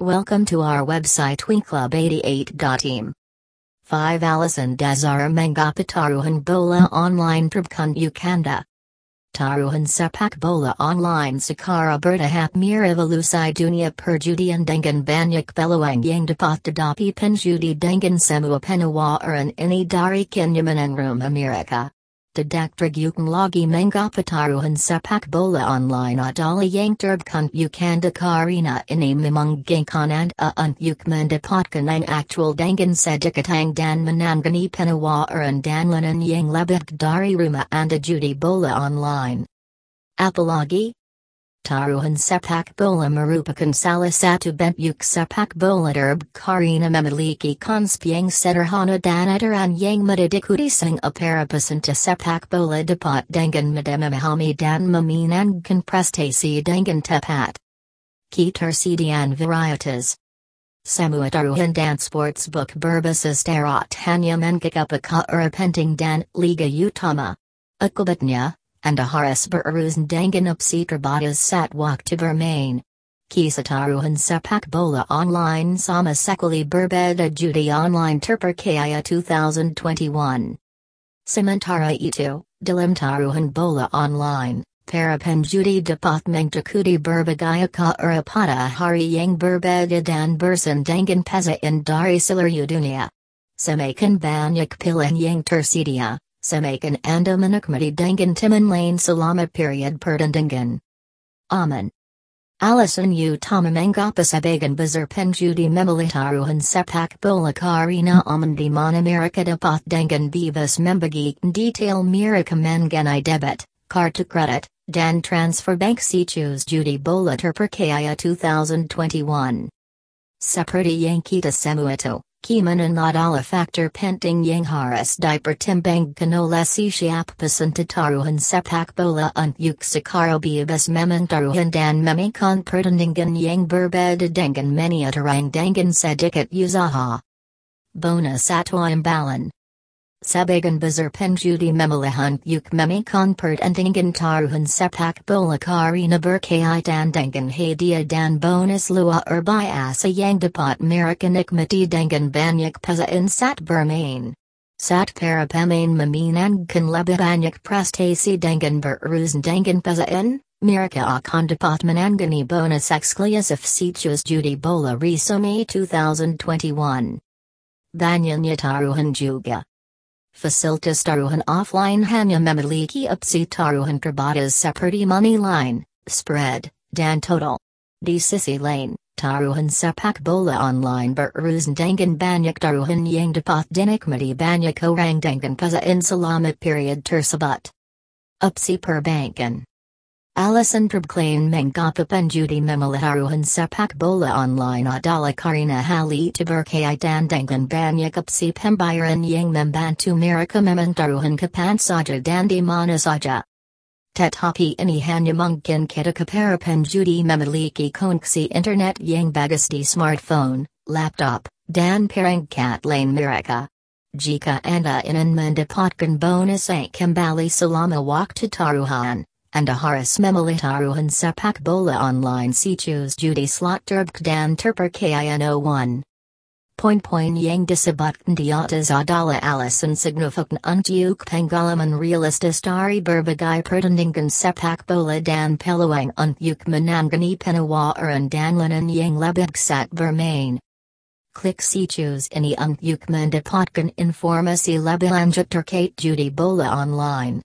Welcome to our website tweenclub88.team. 5 Alison Dazara Mengapataruhan Bola Online Prabkun Ukanda. Taruhan Sepak Bola Online Sakara Bertahap Mir Evolusai Dunia Perjudian Dengan Banyak Beluang Yang Dapat Dapi Penjudi Dengan Semua Penawaran Ini Dari Kenyaman Room America. Didaktrag lagi mengapataruhan sepak bola online adala yang terbkant ukanda karina ini memang gengkanan aan yuk mendapatkan ang actual dengan sedikitang dan menangani penawaran dan lanan yang lebih dari rumah anda judi bola online. Apalagi, Taruhan sepak bola merupakan salah satu bentuk sepak bola derb karina memiliki konspiang sederhana dan aturan yang mendidikuti sang para peserta sepak bola dapat dengan mudah memahami dan memenangkan prestasi dengan tepat. Ketersediaan varietas Semua taruhan dan sportsbook berbasis darat hanya mengikuti penting dan liga utama. Akibatnya, anda harus berurusan dengan opsi terbatas sat waktu bermain. Kisah taruhan sepak bola online sama sekali berbeda judi online terpercaya 2021. Sementara itu, dalam taruhan bola online, para penjudi dapat mengikuti berbagai cara pada hari yang berbeda dan bersen dengan pezain dari seluruh dunia. Semakin banyak pilihan yang tersedia, Semakin anda menikmati dengan timan lane selama period pertandingan. Aman. Alison utama mengapa sebagian besar penjudi memilitaruhan sepak bola karina aman di mana mereka dapat dengan bebas membagikan detail mereka mengenai debit, kartu kredit, dan transfer bank si choose judi bola terpercaya 2021. Seperti yang kita Kiman adalah faktor penting yang harus dipertimbangkan oleh siapa taruhan sepak bola untuk sekarang bebas taruhan dan memainkan pertandingan yang berbeda dengan meniaturang dengan sedikit usaha. Bonus atau imbalan Sebagian besar penjudi memilihan yuk memainkan pertandingan taruhan sepak bola karena berkaitan dengan hadiah dan bonus luar biasa yang dapat mereka nikmati dengan banyak pezain sat bermain. Sat para pemain memenangkan lebih banyak prestasi dengan berurusan dengan pezain, mereka akan dapat menangani bonus eksklusif situs judi bola resume 2021. Banyaknya taruhan juga. Facilitas taruhan offline hanya memiliki opsi taruhan terbatas seperti money line, spread, dan total. Di sisi lain, taruhan sepak bola online berurusan dengan banyak taruhan yang dapat dinikmati banyak orang dengan pezain selama period tersebut. Opsi perbankan Alison Prabklain mengapa penjudi memilitaruhan sepak bola online adalah karena hal itu berkaitan dengan banyak opsi pembayaran yang membantu mereka mementaruhan kapan saja dan di mana saja. Tetapi ini hanya mungkin ketika para penjudi memiliki koneksi internet yang bagus di smartphone, laptop, dan perangkat lain mereka. Jika Anda ingin mendapatkan bonus yang kembali selama waktu taruhan, anda harus memilitaruhan sepak bola online si choose judi slot dan terpercaya no one. Poin-poin yang disebutkan di atas adalah alasan signifikan untuk pengalaman realistis dari berbagai pertandingan sepak bola dan peluang untuk menangani penawaran dan lanan yang lebih sat bermain. Klik si choose ini untuk mendapatkan informasi lebih lanjut terkait judi bola online.